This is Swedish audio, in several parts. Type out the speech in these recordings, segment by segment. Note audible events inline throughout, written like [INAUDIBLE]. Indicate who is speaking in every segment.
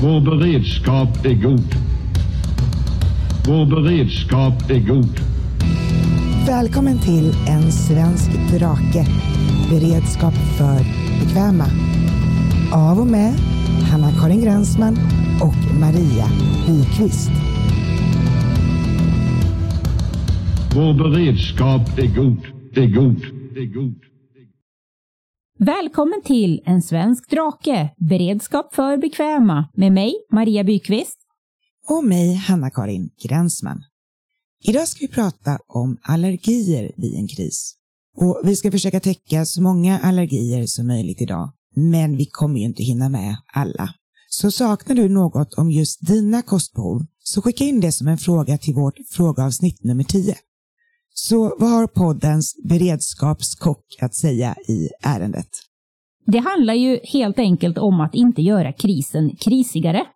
Speaker 1: Vår beredskap är god. Vår beredskap är god.
Speaker 2: Välkommen till En svensk drake. Beredskap för bekväma. Av och med Hanna-Karin Gränsman och Maria Byqvist.
Speaker 1: Vår beredskap är god. Är god. Är god.
Speaker 3: Välkommen till En svensk drake, beredskap för bekväma med mig, Maria Bykvist.
Speaker 2: Och mig, Hanna-Karin Gränsman. Idag ska vi prata om allergier vid en kris. Och vi ska försöka täcka så många allergier som möjligt idag. Men vi kommer ju inte hinna med alla. Så saknar du något om just dina kostbehov så skicka in det som en fråga till vårt frågeavsnitt nummer 10. Så vad har poddens beredskapskock att säga i ärendet?
Speaker 3: Det handlar ju helt enkelt om att inte göra krisen krisigare.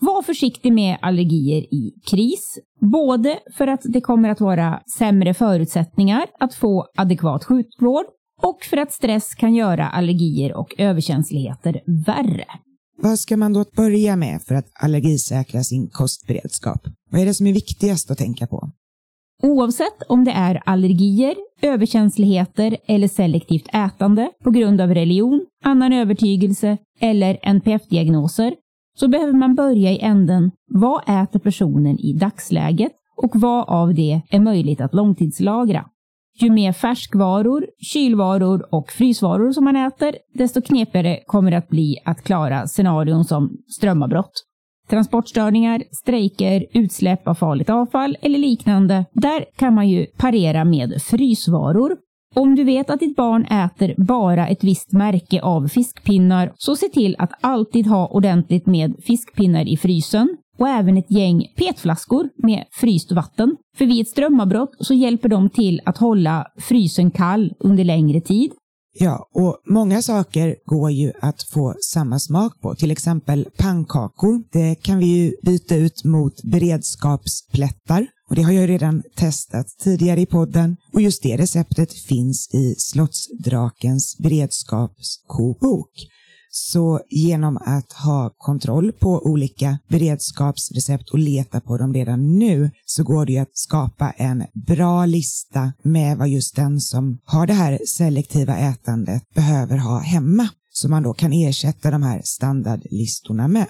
Speaker 3: Var försiktig med allergier i kris, både för att det kommer att vara sämre förutsättningar att få adekvat sjukvård och för att stress kan göra allergier och överkänsligheter värre.
Speaker 2: Vad ska man då börja med för att allergisäkra sin kostberedskap? Vad är det som är viktigast att tänka på?
Speaker 3: Oavsett om det är allergier, överkänsligheter eller selektivt ätande på grund av religion, annan övertygelse eller NPF-diagnoser så behöver man börja i änden vad äter personen i dagsläget och vad av det är möjligt att långtidslagra. Ju mer färskvaror, kylvaror och frysvaror som man äter, desto knepigare kommer det att bli att klara scenarion som strömavbrott. Transportstörningar, strejker, utsläpp av farligt avfall eller liknande. Där kan man ju parera med frysvaror. Om du vet att ditt barn äter bara ett visst märke av fiskpinnar, så se till att alltid ha ordentligt med fiskpinnar i frysen och även ett gäng petflaskor med fryst vatten. För vid ett strömavbrott så hjälper de till att hålla frysen kall under längre tid.
Speaker 2: Ja, och många saker går ju att få samma smak på. Till exempel pannkakor. Det kan vi ju byta ut mot beredskapsplättar. Och det har jag ju redan testat tidigare i podden. Och just det receptet finns i Slottsdrakens beredskapskokbok. Så genom att ha kontroll på olika beredskapsrecept och leta på dem redan nu så går det ju att skapa en bra lista med vad just den som har det här selektiva ätandet behöver ha hemma. som man då kan ersätta de här standardlistorna med.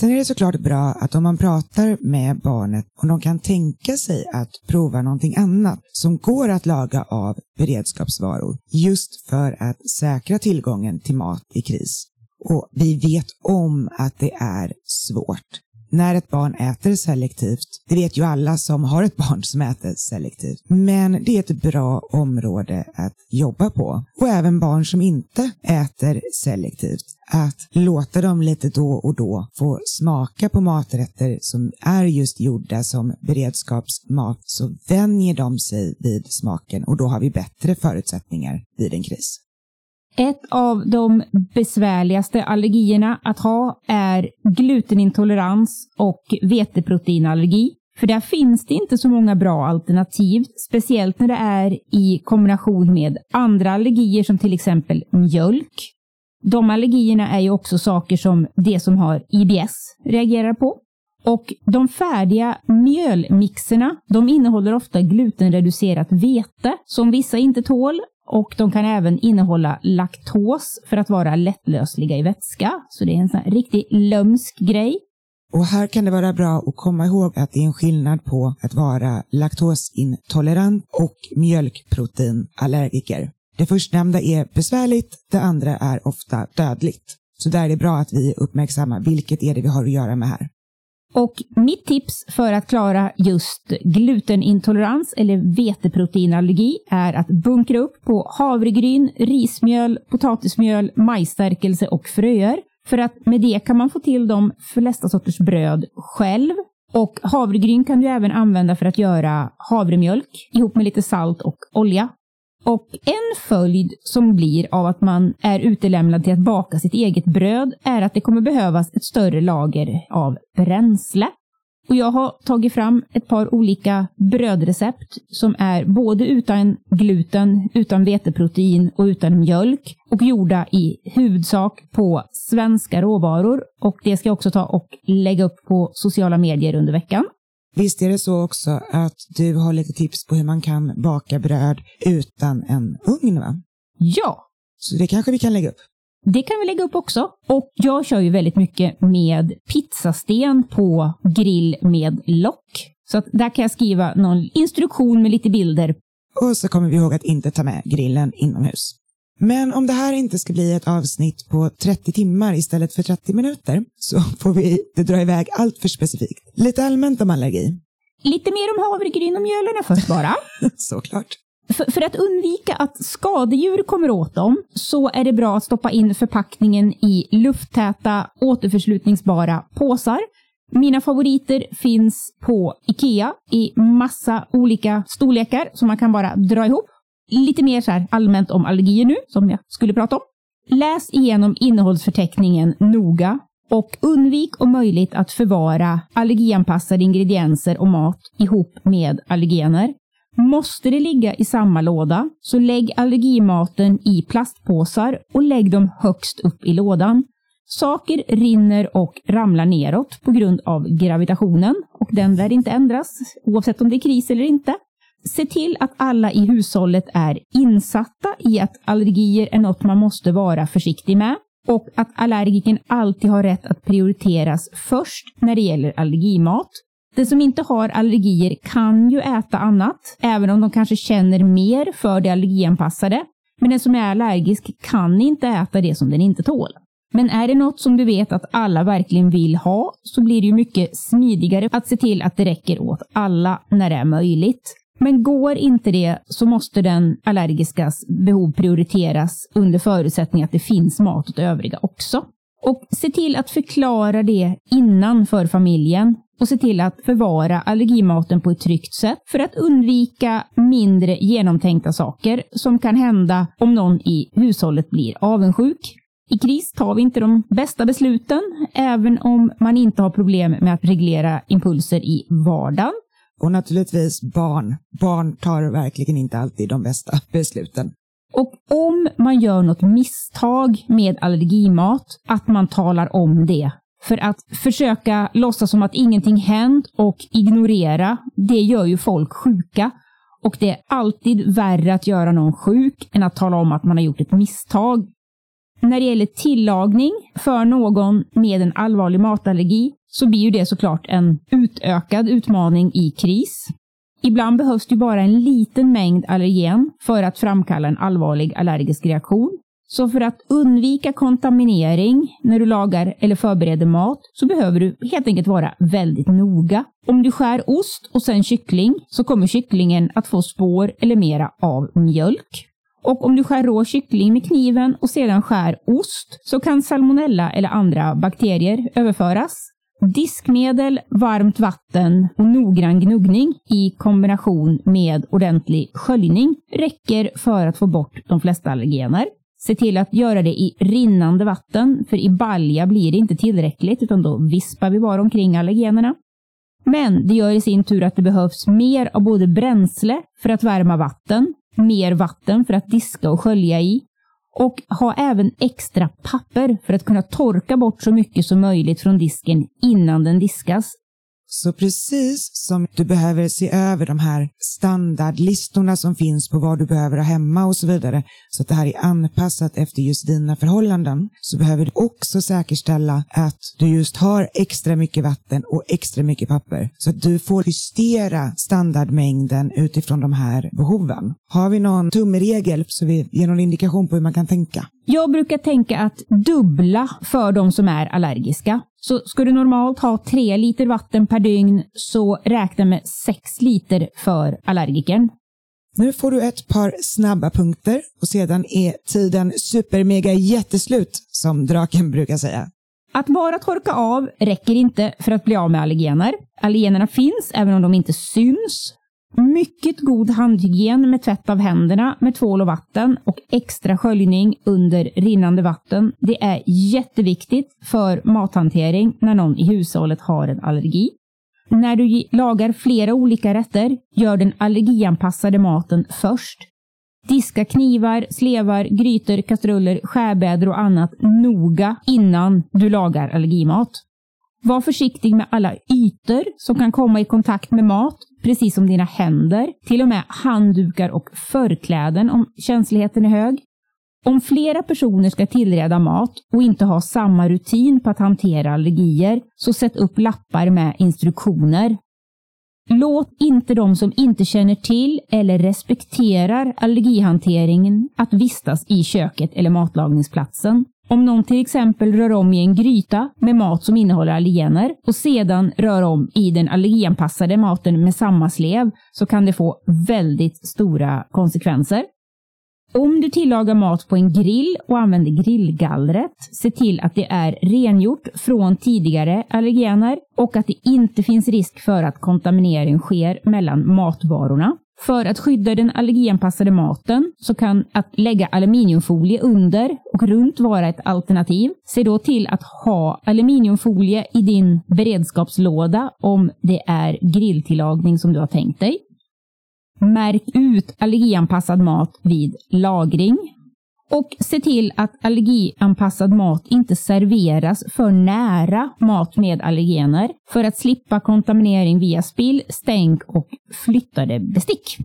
Speaker 2: Sen är det såklart bra att om man pratar med barnet och de kan tänka sig att prova någonting annat som går att laga av beredskapsvaror just för att säkra tillgången till mat i kris. Och vi vet om att det är svårt när ett barn äter selektivt. Det vet ju alla som har ett barn som äter selektivt. Men det är ett bra område att jobba på. Och även barn som inte äter selektivt. Att låta dem lite då och då få smaka på maträtter som är just gjorda som beredskapsmat så vänjer de sig vid smaken och då har vi bättre förutsättningar vid en kris.
Speaker 3: Ett av de besvärligaste allergierna att ha är glutenintolerans och veteproteinallergi. För där finns det inte så många bra alternativ, speciellt när det är i kombination med andra allergier som till exempel mjölk. De allergierna är ju också saker som det som har IBS reagerar på. Och de färdiga mjölmixerna, de innehåller ofta glutenreducerat vete som vissa inte tål och de kan även innehålla laktos för att vara lättlösliga i vätska. Så det är en sån här riktig lömsk grej.
Speaker 2: Och här kan det vara bra att komma ihåg att det är en skillnad på att vara laktosintolerant och mjölkproteinallergiker. Det förstnämnda är besvärligt, det andra är ofta dödligt. Så där är det bra att vi uppmärksammar vilket är det vi har att göra med här.
Speaker 3: Och mitt tips för att klara just glutenintolerans eller veteproteinallergi är att bunkra upp på havregryn, rismjöl, potatismjöl, majsstärkelse och fröer. För att med det kan man få till de flesta sorters bröd själv. Och havregryn kan du även använda för att göra havremjölk ihop med lite salt och olja. Och en följd som blir av att man är utelämnad till att baka sitt eget bröd är att det kommer behövas ett större lager av bränsle. Och jag har tagit fram ett par olika brödrecept som är både utan gluten, utan veteprotein och utan mjölk och gjorda i huvudsak på svenska råvaror. Och det ska jag också ta och lägga upp på sociala medier under veckan.
Speaker 2: Visst är det så också att du har lite tips på hur man kan baka bröd utan en ugn va?
Speaker 3: Ja,
Speaker 2: Så det kanske vi kan lägga upp.
Speaker 3: Det kan vi lägga upp också. Och jag kör ju väldigt mycket med pizzasten på grill med lock. Så att där kan jag skriva någon instruktion med lite bilder.
Speaker 2: Och så kommer vi ihåg att inte ta med grillen inomhus. Men om det här inte ska bli ett avsnitt på 30 timmar istället för 30 minuter så får vi inte dra iväg allt för specifikt. Lite allmänt om allergi.
Speaker 3: Lite mer om havregryn och mjölerna först bara. [LAUGHS]
Speaker 2: Såklart.
Speaker 3: För, för att undvika att skadedjur kommer åt dem så är det bra att stoppa in förpackningen i lufttäta återförslutningsbara påsar. Mina favoriter finns på Ikea i massa olika storlekar som man kan bara dra ihop. Lite mer så här allmänt om allergier nu, som jag skulle prata om. Läs igenom innehållsförteckningen noga och undvik om möjligt att förvara allergianpassade ingredienser och mat ihop med allergener. Måste det ligga i samma låda, så lägg allergimaten i plastpåsar och lägg dem högst upp i lådan. Saker rinner och ramlar neråt på grund av gravitationen och den lär inte ändras oavsett om det är kris eller inte. Se till att alla i hushållet är insatta i att allergier är något man måste vara försiktig med och att allergiken alltid har rätt att prioriteras först när det gäller allergimat. Den som inte har allergier kan ju äta annat, även om de kanske känner mer för det allergianpassade. Men den som är allergisk kan inte äta det som den inte tål. Men är det något som du vet att alla verkligen vill ha så blir det ju mycket smidigare att se till att det räcker åt alla när det är möjligt. Men går inte det så måste den allergiskas behov prioriteras under förutsättning att det finns mat åt övriga också. Och se till att förklara det innan för familjen och se till att förvara allergimaten på ett tryggt sätt för att undvika mindre genomtänkta saker som kan hända om någon i hushållet blir avundsjuk. I kris tar vi inte de bästa besluten, även om man inte har problem med att reglera impulser i vardagen.
Speaker 2: Och naturligtvis barn. Barn tar verkligen inte alltid de bästa besluten.
Speaker 3: Och om man gör något misstag med allergimat, att man talar om det. För att försöka låtsas som att ingenting hänt och ignorera, det gör ju folk sjuka. Och det är alltid värre att göra någon sjuk än att tala om att man har gjort ett misstag. När det gäller tillagning för någon med en allvarlig matallergi så blir ju det såklart en utökad utmaning i kris. Ibland behövs det bara en liten mängd allergen för att framkalla en allvarlig allergisk reaktion. Så för att undvika kontaminering när du lagar eller förbereder mat så behöver du helt enkelt vara väldigt noga. Om du skär ost och sen kyckling så kommer kycklingen att få spår eller mera av mjölk. Och om du skär rå kyckling med kniven och sedan skär ost så kan salmonella eller andra bakterier överföras. Diskmedel, varmt vatten och noggrann gnuggning i kombination med ordentlig sköljning räcker för att få bort de flesta allergener. Se till att göra det i rinnande vatten, för i balja blir det inte tillräckligt utan då vispar vi bara omkring allergenerna. Men det gör i sin tur att det behövs mer av både bränsle för att värma vatten, mer vatten för att diska och skölja i och ha även extra papper för att kunna torka bort så mycket som möjligt från disken innan den diskas.
Speaker 2: Så precis som du behöver se över de här standardlistorna som finns på vad du behöver ha hemma och så vidare, så att det här är anpassat efter just dina förhållanden, så behöver du också säkerställa att du just har extra mycket vatten och extra mycket papper, så att du får justera standardmängden utifrån de här behoven. Har vi någon tumregel så vi ger någon indikation på hur man kan tänka?
Speaker 3: Jag brukar tänka att dubbla för de som är allergiska. Så ska du normalt ha 3 liter vatten per dygn så räkna med 6 liter för allergikern.
Speaker 2: Nu får du ett par snabba punkter och sedan är tiden supermega jätteslut som draken brukar säga.
Speaker 3: Att bara torka av räcker inte för att bli av med allergener. Allergenerna finns även om de inte syns. Mycket god handhygien med tvätt av händerna med tvål och vatten och extra sköljning under rinnande vatten. Det är jätteviktigt för mathantering när någon i hushållet har en allergi. När du lagar flera olika rätter, gör den allergianpassade maten först. Diska knivar, slevar, grytor, kastruller, skärbrädor och annat noga innan du lagar allergimat. Var försiktig med alla ytor som kan komma i kontakt med mat, precis som dina händer, till och med handdukar och förkläden om känsligheten är hög. Om flera personer ska tillreda mat och inte ha samma rutin på att hantera allergier, så sätt upp lappar med instruktioner. Låt inte de som inte känner till eller respekterar allergihanteringen att vistas i köket eller matlagningsplatsen. Om någon till exempel rör om i en gryta med mat som innehåller allergener och sedan rör om i den allergenpassade maten med samma slev så kan det få väldigt stora konsekvenser. Om du tillagar mat på en grill och använder grillgallret, se till att det är rengjort från tidigare allergener och att det inte finns risk för att kontaminering sker mellan matvarorna. För att skydda den allergianpassade maten så kan att lägga aluminiumfolie under och runt vara ett alternativ. Se då till att ha aluminiumfolie i din beredskapslåda om det är grilltillagning som du har tänkt dig. Märk ut allergianpassad mat vid lagring. Och se till att allergianpassad mat inte serveras för nära mat med allergener för att slippa kontaminering via spill, stänk och flyttade bestick.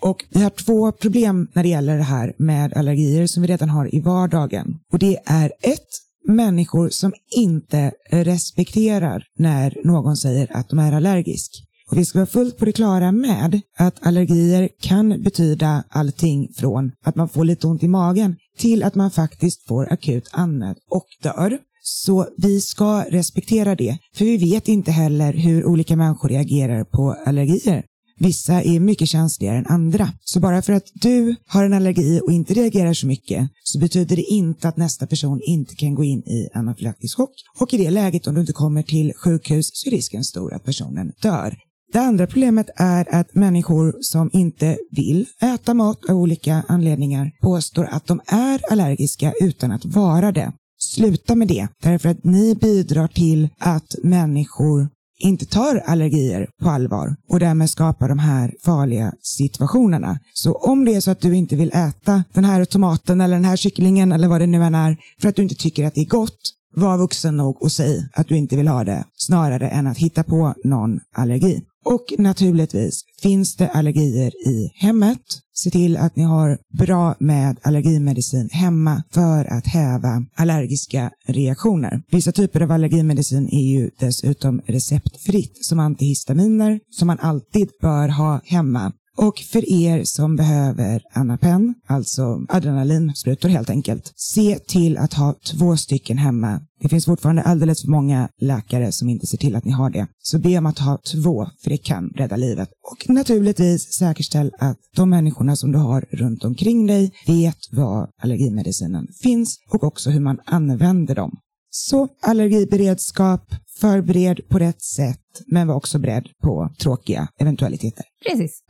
Speaker 2: Och vi har två problem när det gäller det här med allergier som vi redan har i vardagen. Och det är ett, människor som inte respekterar när någon säger att de är allergisk. Och vi ska vara fullt på det klara med att allergier kan betyda allting från att man får lite ont i magen till att man faktiskt får akut andnöd och dör. Så vi ska respektera det, för vi vet inte heller hur olika människor reagerar på allergier. Vissa är mycket känsligare än andra. Så bara för att du har en allergi och inte reagerar så mycket så betyder det inte att nästa person inte kan gå in i anafylaktisk chock. Och i det läget om du inte kommer till sjukhus så är risken stor att personen dör. Det andra problemet är att människor som inte vill äta mat av olika anledningar påstår att de är allergiska utan att vara det. Sluta med det, därför att ni bidrar till att människor inte tar allergier på allvar och därmed skapar de här farliga situationerna. Så om det är så att du inte vill äta den här tomaten eller den här kycklingen eller vad det nu än är för att du inte tycker att det är gott, var vuxen nog och säg att du inte vill ha det snarare än att hitta på någon allergi. Och naturligtvis, finns det allergier i hemmet, se till att ni har bra med allergimedicin hemma för att häva allergiska reaktioner. Vissa typer av allergimedicin är ju dessutom receptfritt som antihistaminer som man alltid bör ha hemma och för er som behöver Anapen, alltså adrenalinsprutor helt enkelt, se till att ha två stycken hemma. Det finns fortfarande alldeles för många läkare som inte ser till att ni har det. Så be om att ha två, för det kan rädda livet. Och naturligtvis säkerställ att de människorna som du har runt omkring dig vet var allergimedicinen finns och också hur man använder dem. Så allergiberedskap, förbered på rätt sätt, men var också beredd på tråkiga eventualiteter.
Speaker 3: Precis.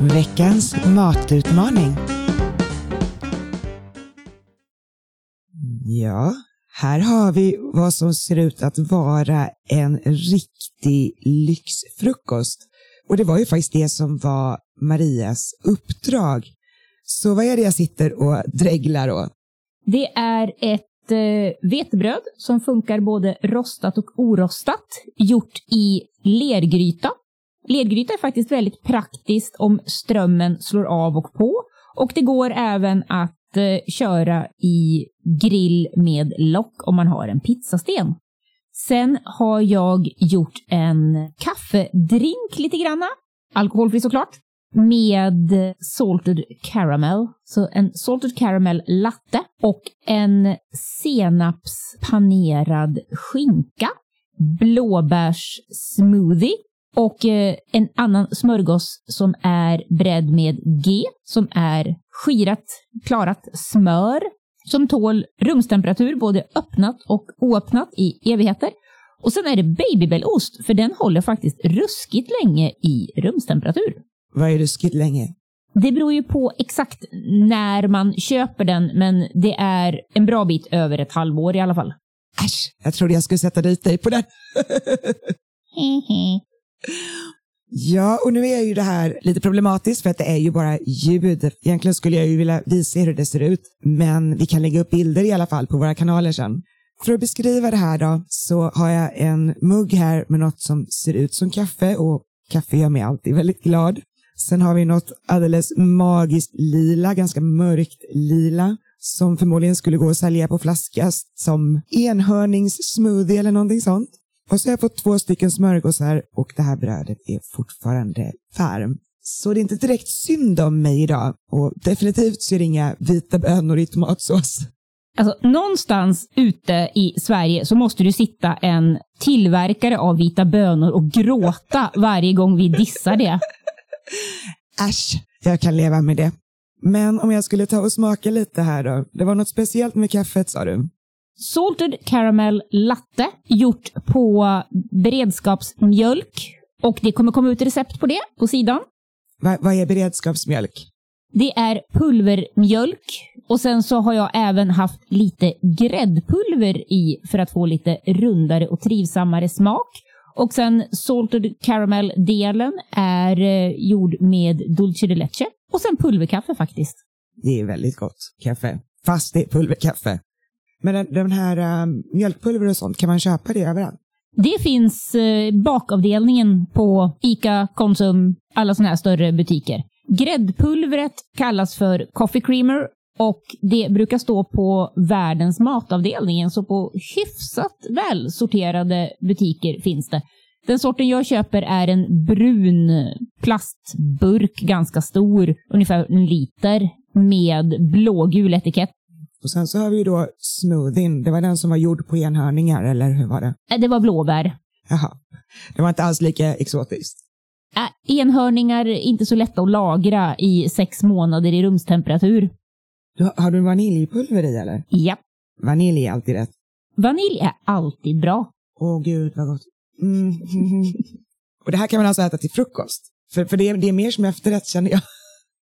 Speaker 2: Veckans matutmaning. Ja, här har vi vad som ser ut att vara en riktig lyxfrukost. Och det var ju faktiskt det som var Marias uppdrag. Så vad är det jag sitter och dreglar åt?
Speaker 3: Det är ett eh, vetebröd som funkar både rostat och orostat, gjort i lergryta Ledgryta är faktiskt väldigt praktiskt om strömmen slår av och på. Och det går även att eh, köra i grill med lock om man har en pizzasten. Sen har jag gjort en kaffedrink lite granna, alkoholfri såklart, med salted caramel. Så en salted caramel latte och en senapspanerad skinka, blåbärssmoothie och eh, en annan smörgås som är bredd med G, som är skirat, klarat smör, som tål rumstemperatur både öppnat och oöppnat i evigheter. Och sen är det babybellost, för den håller faktiskt ruskigt länge i rumstemperatur.
Speaker 2: Vad är ruskigt länge?
Speaker 3: Det beror ju på exakt när man köper den, men det är en bra bit över ett halvår i alla fall.
Speaker 2: Äsch, jag trodde jag skulle sätta dit dig på den. [LAUGHS] Ja, och nu är ju det här lite problematiskt för att det är ju bara ljud. Egentligen skulle jag ju vilja visa er hur det ser ut, men vi kan lägga upp bilder i alla fall på våra kanaler sen. För att beskriva det här då så har jag en mugg här med något som ser ut som kaffe och kaffe gör mig alltid väldigt glad. Sen har vi något alldeles magiskt lila, ganska mörkt lila som förmodligen skulle gå att sälja på flaska som enhörningssmoothie eller någonting sånt. Och så har jag fått två stycken smörgåsar och det här brödet är fortfarande varmt. Så det är inte direkt synd om mig idag och definitivt så är det inga vita bönor i tomatsås.
Speaker 3: Alltså, någonstans ute i Sverige så måste du sitta en tillverkare av vita bönor och gråta varje gång vi dissar det.
Speaker 2: Äsch, jag kan leva med det. Men om jag skulle ta och smaka lite här då. Det var något speciellt med kaffet sa du?
Speaker 3: Salted caramel latte gjort på beredskapsmjölk. Och det kommer komma ut recept på det på sidan.
Speaker 2: Va, vad är beredskapsmjölk?
Speaker 3: Det är pulvermjölk och sen så har jag även haft lite gräddpulver i för att få lite rundare och trivsammare smak. Och sen salted caramel-delen är eh, gjord med dulce de leche och sen pulverkaffe faktiskt.
Speaker 2: Det är väldigt gott kaffe, fast det är pulverkaffe. Men den, den här um, mjölkpulver och sånt, kan man köpa det överallt?
Speaker 3: Det finns eh, bakavdelningen på ICA, Konsum, alla sådana här större butiker. Gräddpulvret kallas för coffee creamer och det brukar stå på världens matavdelningen, så på hyfsat välsorterade butiker finns det. Den sorten jag köper är en brun plastburk, ganska stor, ungefär en liter, med blågul etikett.
Speaker 2: Och sen så har vi ju då smoothien. Det var den som var gjord på enhörningar, eller hur var det?
Speaker 3: Äh, Det var blåbär.
Speaker 2: Jaha. Det var inte alls lika exotiskt.
Speaker 3: Äh, enhörningar är inte så lätta att lagra i sex månader i rumstemperatur.
Speaker 2: Du, har du vaniljpulver i eller?
Speaker 3: Ja,
Speaker 2: Vanilj är alltid rätt.
Speaker 3: vanilj är alltid bra.
Speaker 2: Åh gud vad gott. Mm. [LAUGHS] och det här kan man alltså äta till frukost. För, för det, är, det är mer som efterrätt känner jag.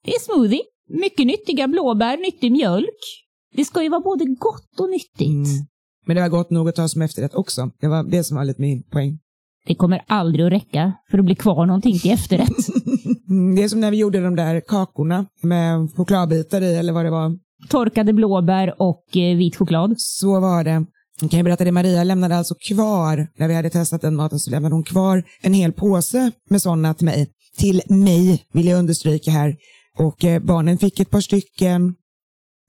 Speaker 3: Det är smoothie. Mycket nyttiga blåbär, nyttig mjölk. Det ska ju vara både gott och nyttigt.
Speaker 2: Mm. Men det var gott nog att ta som efterrätt också. Det var det som var lite min poäng.
Speaker 3: Det kommer aldrig att räcka för att bli kvar någonting till efterrätt. [LAUGHS]
Speaker 2: Det är som när vi gjorde de där kakorna med chokladbitar i eller vad det var.
Speaker 3: Torkade blåbär och eh, vit choklad.
Speaker 2: Så var det. Jag kan ju berätta det, Maria lämnade alltså kvar, när vi hade testat den maten så lämnade hon kvar en hel påse med sådana till mig. Till mig, vill jag understryka här. Och eh, barnen fick ett par stycken.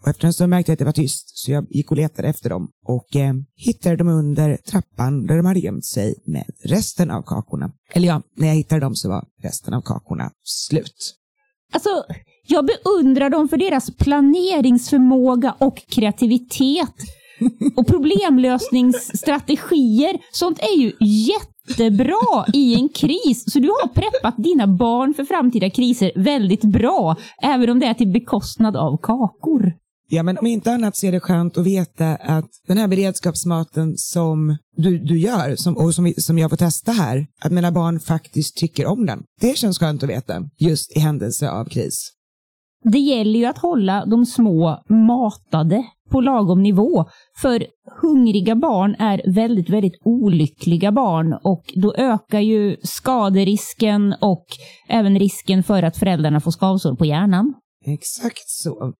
Speaker 2: Och efter en stund märkte jag att det var tyst, så jag gick och letade efter dem. Och eh, hittade dem under trappan där de hade gömt sig med resten av kakorna. Eller ja, när jag hittade dem så var resten av kakorna slut.
Speaker 3: Alltså, jag beundrar dem för deras planeringsförmåga och kreativitet. Och problemlösningsstrategier. Sånt är ju jättebra i en kris. Så du har preppat dina barn för framtida kriser väldigt bra. Även om det är till bekostnad av kakor.
Speaker 2: Ja, men om inte annat så är det skönt att veta att den här beredskapsmaten som du, du gör som, och som, som jag får testa här, att mina barn faktiskt tycker om den. Det känns skönt att veta, just i händelse av kris.
Speaker 3: Det gäller ju att hålla de små matade på lagom nivå. För hungriga barn är väldigt, väldigt olyckliga barn och då ökar ju skaderisken och även risken för att föräldrarna får skavsår på hjärnan.
Speaker 2: Exakt så.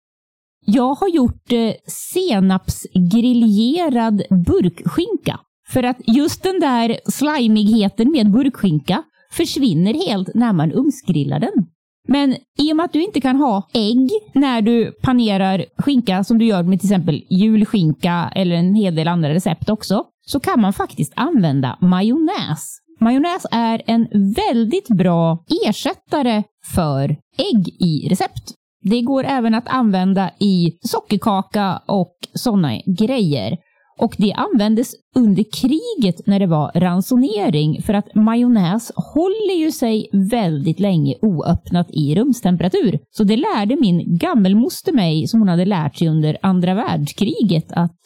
Speaker 3: Jag har gjort eh, senapsgriljerad burkskinka. För att just den där slimigheten med burkskinka försvinner helt när man ugnsgrillar den. Men i och med att du inte kan ha ägg när du panerar skinka som du gör med till exempel julskinka eller en hel del andra recept också, så kan man faktiskt använda majonnäs. Majonnäs är en väldigt bra ersättare för ägg i recept. Det går även att använda i sockerkaka och sådana grejer. Och det användes under kriget när det var ransonering för att majonnäs håller ju sig väldigt länge oöppnat i rumstemperatur. Så det lärde min gammelmoster mig, som hon hade lärt sig under andra världskriget, att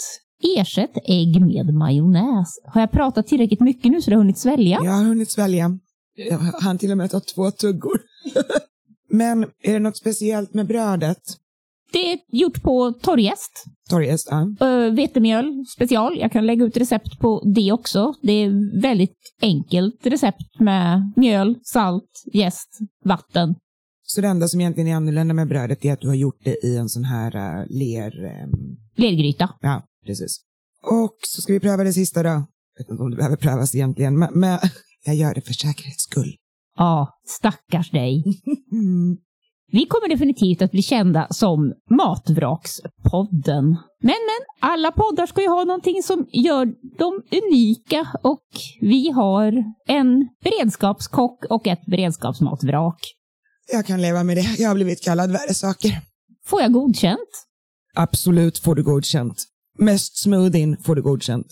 Speaker 3: ersätt ägg med majonnäs. Har jag pratat tillräckligt mycket nu så det har hunnit svälja?
Speaker 2: Jag har hunnit svälja. Jag hann till och med ta två tuggor. [LAUGHS] Men är det något speciellt med brödet?
Speaker 3: Det är gjort på torrjäst.
Speaker 2: Torrjäst, ja.
Speaker 3: Uh, vetemjöl special. Jag kan lägga ut recept på det också. Det är väldigt enkelt recept med mjöl, salt, jäst, vatten.
Speaker 2: Så det enda som egentligen är annorlunda med brödet är att du har gjort det i en sån här uh, ler... Um...
Speaker 3: Lergryta.
Speaker 2: Ja, precis. Och så ska vi pröva det sista då. Jag vet inte om det behöver prövas egentligen, men, men [LAUGHS] jag gör det för säkerhets skull.
Speaker 3: Ja, stackars dig. [LAUGHS] Vi kommer definitivt att bli kända som Matvrakspodden. Men, men, alla poddar ska ju ha någonting som gör dem unika och vi har en beredskapskock och ett beredskapsmatvrak.
Speaker 2: Jag kan leva med det. Jag har blivit kallad värre saker.
Speaker 3: Får jag godkänt?
Speaker 2: Absolut får du godkänt. Mest smoothien får du godkänt.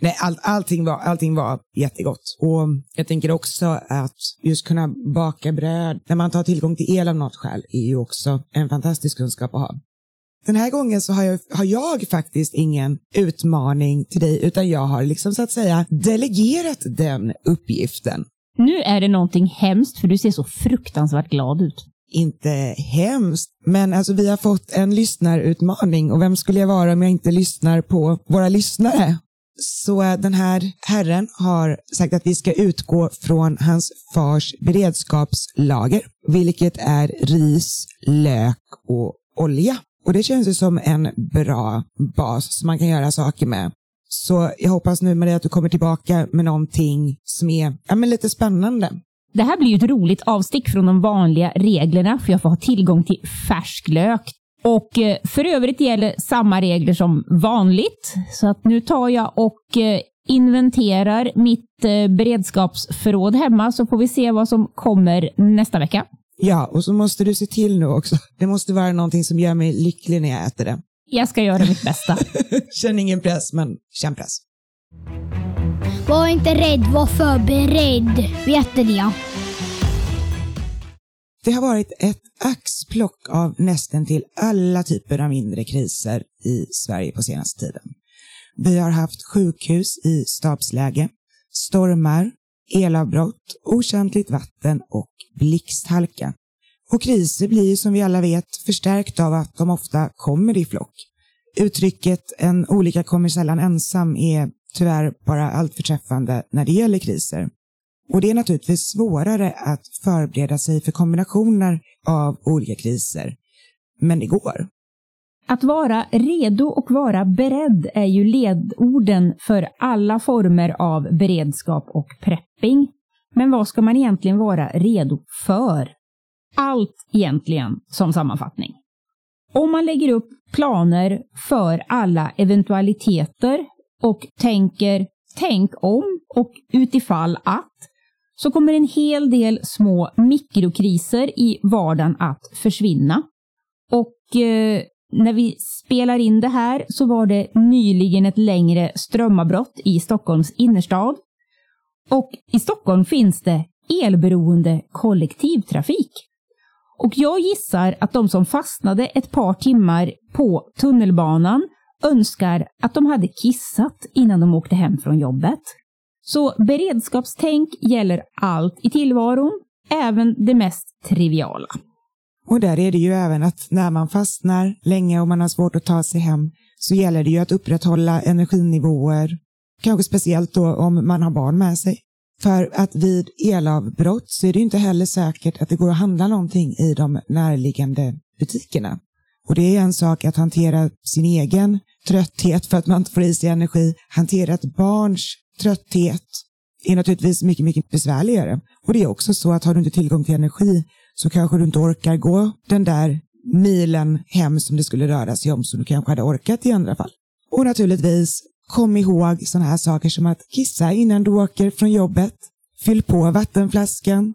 Speaker 2: Nej, all, allting, var, allting var jättegott. Och jag tänker också att just kunna baka bröd när man tar tillgång till el av något skäl är ju också en fantastisk kunskap att ha. Den här gången så har jag, har jag faktiskt ingen utmaning till dig utan jag har liksom så att säga delegerat den uppgiften.
Speaker 3: Nu är det någonting hemskt för du ser så fruktansvärt glad ut.
Speaker 2: Inte hemskt, men alltså vi har fått en lyssnarutmaning och vem skulle jag vara om jag inte lyssnar på våra lyssnare? Så den här herren har sagt att vi ska utgå från hans fars beredskapslager, vilket är ris, lök och olja. Och det känns ju som en bra bas som man kan göra saker med. Så jag hoppas nu Maria att du kommer tillbaka med någonting som är ja, men lite spännande.
Speaker 3: Det här blir ju ett roligt avstick från de vanliga reglerna för jag får ha tillgång till färsk lök. Och eh, för övrigt gäller samma regler som vanligt. Så att nu tar jag och eh, inventerar mitt eh, beredskapsförråd hemma så får vi se vad som kommer nästa vecka.
Speaker 2: Ja, och så måste du se till nu också. Det måste vara någonting som gör mig lycklig när jag äter det.
Speaker 3: Jag ska göra mitt bästa. [LAUGHS]
Speaker 2: Känn ingen press, men känn press.
Speaker 4: Var inte rädd, var förberedd. Vet det?
Speaker 2: Det har varit ett axplock av nästan till alla typer av mindre kriser i Sverige på senaste tiden. Vi har haft sjukhus i stabsläge, stormar, elavbrott, okäntligt vatten och blixthalka. Och kriser blir som vi alla vet förstärkt av att de ofta kommer i flock. Uttrycket en olycka kommer sällan ensam är tyvärr bara allt förträffande när det gäller kriser. Och det är naturligtvis svårare att förbereda sig för kombinationer av olika kriser. Men det går.
Speaker 3: Att vara redo och vara beredd är ju ledorden för alla former av beredskap och prepping. Men vad ska man egentligen vara redo för? Allt egentligen som sammanfattning. Om man lägger upp planer för alla eventualiteter och tänker tänk om och utifall att så kommer en hel del små mikrokriser i vardagen att försvinna. Och eh, när vi spelar in det här så var det nyligen ett längre strömavbrott i Stockholms innerstad. Och i Stockholm finns det elberoende kollektivtrafik. Och jag gissar att de som fastnade ett par timmar på tunnelbanan önskar att de hade kissat innan de åkte hem från jobbet. Så beredskapstänk gäller allt i tillvaron, även det mest triviala.
Speaker 2: Och där är det ju även att när man fastnar länge och man har svårt att ta sig hem så gäller det ju att upprätthålla energinivåer, kanske speciellt då om man har barn med sig. För att vid elavbrott så är det inte heller säkert att det går att handla någonting i de närliggande butikerna. Och det är en sak att hantera sin egen trötthet för att man inte får i sig energi, hantera ett barns trötthet är naturligtvis mycket, mycket besvärligare. Och det är också så att har du inte tillgång till energi så kanske du inte orkar gå den där milen hem som det skulle röra sig om som du kanske hade orkat i andra fall. Och naturligtvis, kom ihåg sådana här saker som att kissa innan du åker från jobbet, fyll på vattenflaskan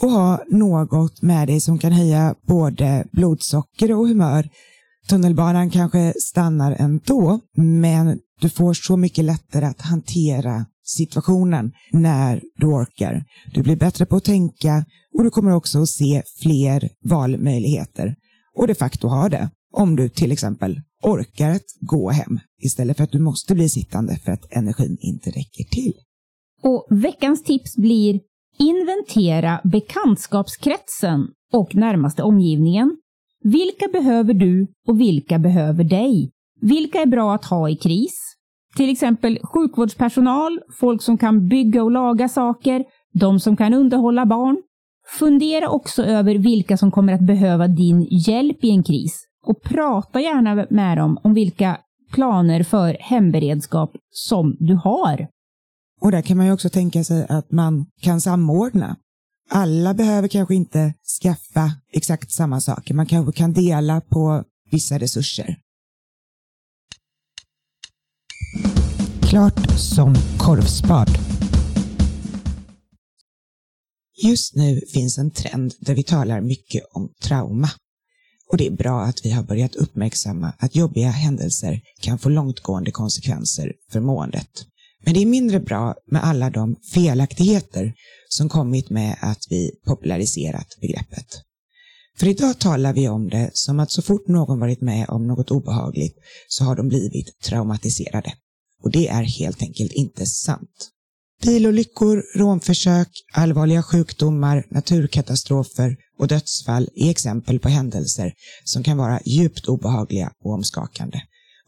Speaker 2: och ha något med dig som kan höja både blodsocker och humör. Tunnelbanan kanske stannar ändå, men du får så mycket lättare att hantera situationen när du orkar. Du blir bättre på att tänka och du kommer också att se fler valmöjligheter och de facto ha det om du till exempel orkar att gå hem istället för att du måste bli sittande för att energin inte räcker till.
Speaker 3: Och veckans tips blir inventera bekantskapskretsen och närmaste omgivningen. Vilka behöver du och vilka behöver dig? Vilka är bra att ha i kris? Till exempel sjukvårdspersonal, folk som kan bygga och laga saker, de som kan underhålla barn. Fundera också över vilka som kommer att behöva din hjälp i en kris och prata gärna med dem om vilka planer för hemberedskap som du har.
Speaker 2: Och där kan man ju också tänka sig att man kan samordna. Alla behöver kanske inte skaffa exakt samma saker. Man kanske kan dela på vissa resurser. Klart som korvspad. Just nu finns en trend där vi talar mycket om trauma. Och det är bra att vi har börjat uppmärksamma att jobbiga händelser kan få långtgående konsekvenser för måendet. Men det är mindre bra med alla de felaktigheter som kommit med att vi populariserat begreppet. För idag talar vi om det som att så fort någon varit med om något obehagligt så har de blivit traumatiserade. Och det är helt enkelt inte sant. Bilolyckor, rånförsök, allvarliga sjukdomar, naturkatastrofer och dödsfall är exempel på händelser som kan vara djupt obehagliga och omskakande.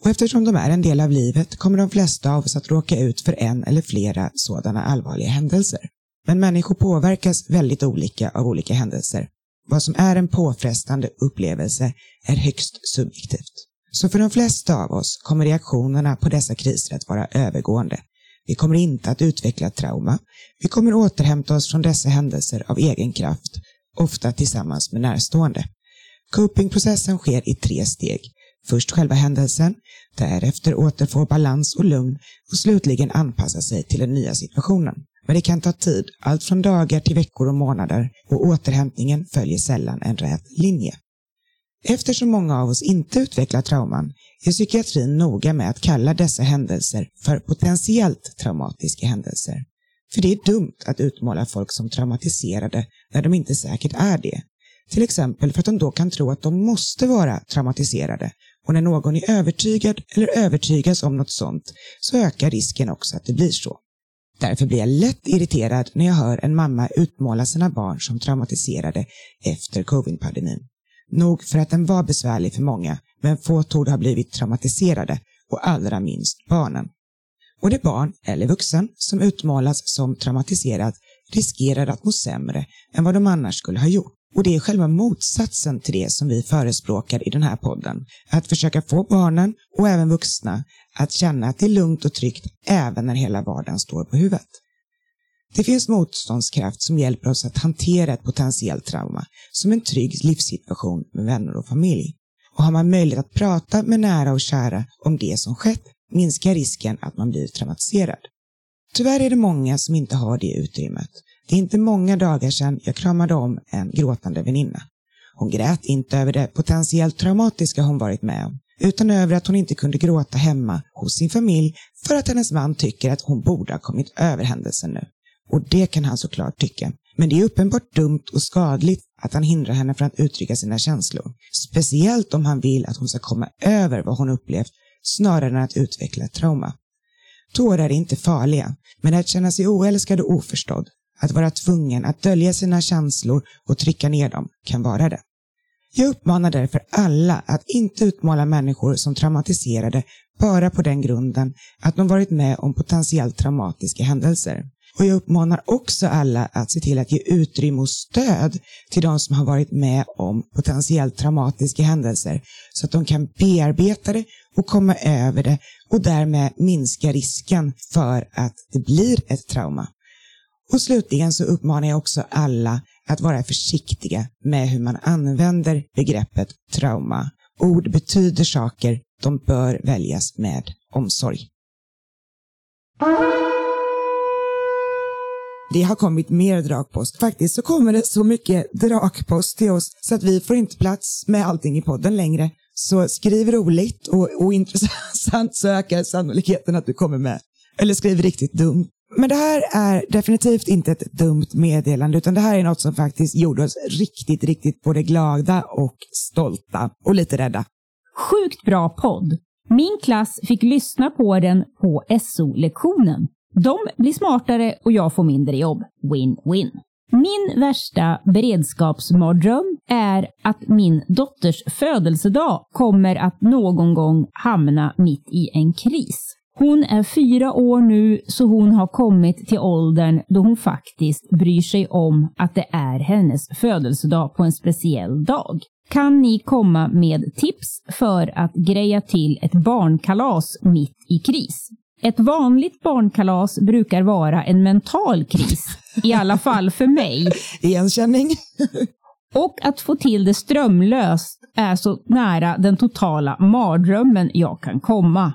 Speaker 2: Och eftersom de är en del av livet kommer de flesta av oss att råka ut för en eller flera sådana allvarliga händelser. Men människor påverkas väldigt olika av olika händelser. Vad som är en påfrestande upplevelse är högst subjektivt. Så för de flesta av oss kommer reaktionerna på dessa kriser att vara övergående. Vi kommer inte att utveckla trauma. Vi kommer återhämta oss från dessa händelser av egen kraft, ofta tillsammans med närstående. Copingprocessen sker i tre steg. Först själva händelsen, därefter återfå balans och lugn och slutligen anpassa sig till den nya situationen. Men det kan ta tid, allt från dagar till veckor och månader och återhämtningen följer sällan en rät linje. Eftersom många av oss inte utvecklar trauman är psykiatrin noga med att kalla dessa händelser för potentiellt traumatiska händelser. För det är dumt att utmåla folk som traumatiserade när de inte säkert är det. Till exempel för att de då kan tro att de måste vara traumatiserade och när någon är övertygad eller övertygas om något sånt så ökar risken också att det blir så. Därför blir jag lätt irriterad när jag hör en mamma utmåla sina barn som traumatiserade efter covid-pandemin. Nog för att den var besvärlig för många, men få torde ha blivit traumatiserade och allra minst barnen. Och det barn eller vuxen som utmålas som traumatiserad riskerar att må sämre än vad de annars skulle ha gjort. Och det är själva motsatsen till det som vi förespråkar i den här podden. Att försöka få barnen och även vuxna att känna att det är lugnt och tryggt även när hela vardagen står på huvudet. Det finns motståndskraft som hjälper oss att hantera ett potentiellt trauma som en trygg livssituation med vänner och familj. Och har man möjlighet att prata med nära och kära om det som skett minskar risken att man blir traumatiserad. Tyvärr är det många som inte har det utrymmet. Det är inte många dagar sedan jag kramade om en gråtande väninna. Hon grät inte över det potentiellt traumatiska hon varit med om, utan över att hon inte kunde gråta hemma hos sin familj för att hennes man tycker att hon borde ha kommit över händelsen nu. Och det kan han såklart tycka. Men det är uppenbart dumt och skadligt att han hindrar henne från att uttrycka sina känslor. Speciellt om han vill att hon ska komma över vad hon upplevt snarare än att utveckla ett trauma. Tårar är inte farliga, men att känna sig oälskad och oförstådd, att vara tvungen att dölja sina känslor och trycka ner dem kan vara det. Jag uppmanar därför alla att inte utmåla människor som traumatiserade bara på den grunden att de varit med om potentiellt traumatiska händelser. Och jag uppmanar också alla att se till att ge utrymme och stöd till de som har varit med om potentiellt traumatiska händelser så att de kan bearbeta det och komma över det och därmed minska risken för att det blir ett trauma. Och slutligen så uppmanar jag också alla att vara försiktiga med hur man använder begreppet trauma. Ord betyder saker, de bör väljas med omsorg. Det har kommit mer drakpost. Faktiskt så kommer det så mycket drakpost till oss så att vi får inte plats med allting i podden längre. Så skriv roligt och ointressant [LAUGHS] så ökar sannolikheten att du kommer med. Eller skriv riktigt dumt. Men det här är definitivt inte ett dumt meddelande utan det här är något som faktiskt gjorde oss riktigt, riktigt både glada och stolta och lite rädda.
Speaker 3: Sjukt bra podd! Min klass fick lyssna på den på SO-lektionen. De blir smartare och jag får mindre jobb. Win-win. Min värsta beredskapsmardröm är att min dotters födelsedag kommer att någon gång hamna mitt i en kris. Hon är fyra år nu så hon har kommit till åldern då hon faktiskt bryr sig om att det är hennes födelsedag på en speciell dag. Kan ni komma med tips för att greja till ett barnkalas mitt i kris? Ett vanligt barnkalas brukar vara en mental kris, i alla fall för mig. [LAUGHS]
Speaker 2: Igenkänning.
Speaker 3: Och att få till det strömlöst är så nära den totala mardrömmen jag kan komma.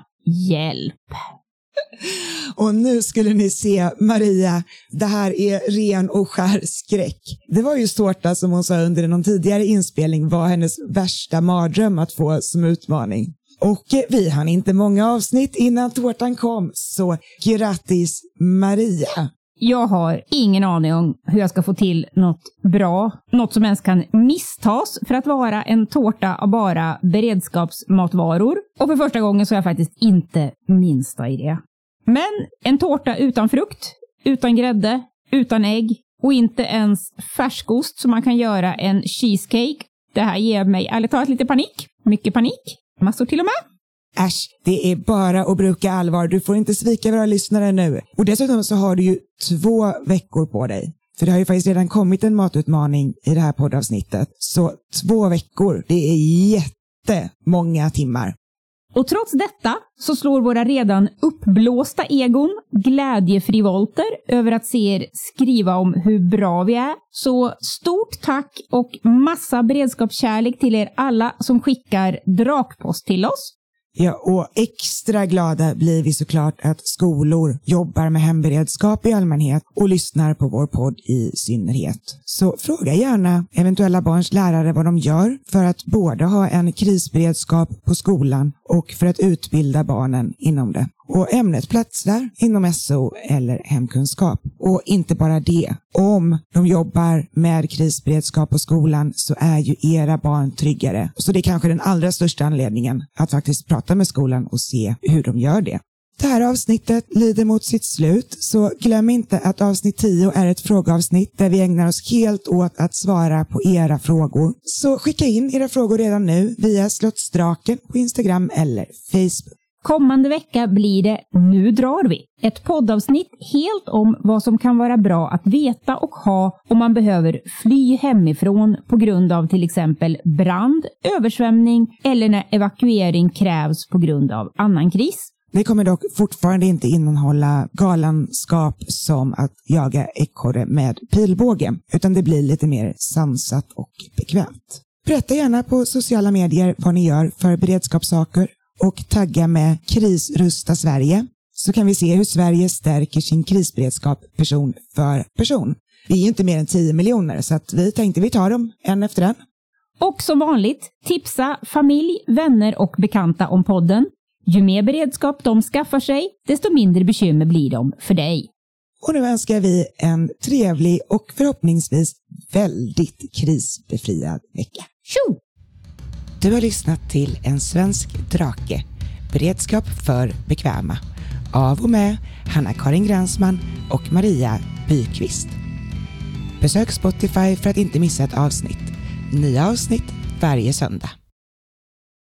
Speaker 3: Hjälp!
Speaker 2: Och nu skulle ni se Maria, det här är ren och skär skräck. Det var ju Tårta som hon sa under någon tidigare inspelning var hennes värsta mardröm att få som utmaning. Och vi hann inte många avsnitt innan tårtan kom, så grattis Maria!
Speaker 3: Jag har ingen aning om hur jag ska få till något bra, något som ens kan misstas för att vara en tårta av bara beredskapsmatvaror. Och för första gången så har jag faktiskt inte minsta idé. Men en tårta utan frukt, utan grädde, utan ägg och inte ens färskost så man kan göra en cheesecake. Det här ger mig ärligt talat lite panik. Mycket panik. Massor till och med.
Speaker 2: Äsch, det är bara att bruka allvar. Du får inte svika våra lyssnare nu. Och dessutom så har du ju två veckor på dig. För det har ju faktiskt redan kommit en matutmaning i det här poddavsnittet. Så två veckor, det är jättemånga timmar.
Speaker 3: Och trots detta så slår våra redan uppblåsta egon glädjefrivolter över att se er skriva om hur bra vi är. Så stort tack och massa beredskapskärlek till er alla som skickar drakpost till oss.
Speaker 2: Ja, och extra glada blir vi såklart att skolor jobbar med hemberedskap i allmänhet och lyssnar på vår podd i synnerhet. Så fråga gärna eventuella barns lärare vad de gör för att både ha en krisberedskap på skolan och för att utbilda barnen inom det. Och ämnet platsar inom SO eller hemkunskap. Och inte bara det. Om de jobbar med krisberedskap på skolan så är ju era barn tryggare. Så det är kanske den allra största anledningen att faktiskt prata med skolan och se hur de gör det. Det här avsnittet lider mot sitt slut, så glöm inte att avsnitt 10 är ett frågeavsnitt där vi ägnar oss helt åt att svara på era frågor. Så skicka in era frågor redan nu via Slottsdraken på Instagram eller Facebook.
Speaker 3: Kommande vecka blir det Nu drar vi! Ett poddavsnitt helt om vad som kan vara bra att veta och ha om man behöver fly hemifrån på grund av till exempel brand, översvämning eller när evakuering krävs på grund av annan kris.
Speaker 2: Det kommer dock fortfarande inte innehålla galenskap som att jaga ekorre med pilbåge, utan det blir lite mer sansat och bekvämt. Berätta gärna på sociala medier vad ni gör för beredskapssaker och tagga med Krisrusta Sverige så kan vi se hur Sverige stärker sin krisberedskap person för person. Vi är inte mer än 10 miljoner så att vi tänkte vi tar dem en efter en.
Speaker 3: Och som vanligt, tipsa familj, vänner och bekanta om podden. Ju mer beredskap de skaffar sig, desto mindre bekymmer blir de för dig.
Speaker 2: Och nu önskar vi en trevlig och förhoppningsvis väldigt krisbefriad vecka.
Speaker 3: Tjo!
Speaker 2: Du har lyssnat till En svensk drake, beredskap för bekväma, av och med Hanna-Karin Gränsman och Maria Byqvist. Besök Spotify för att inte missa ett avsnitt. Nya avsnitt varje söndag.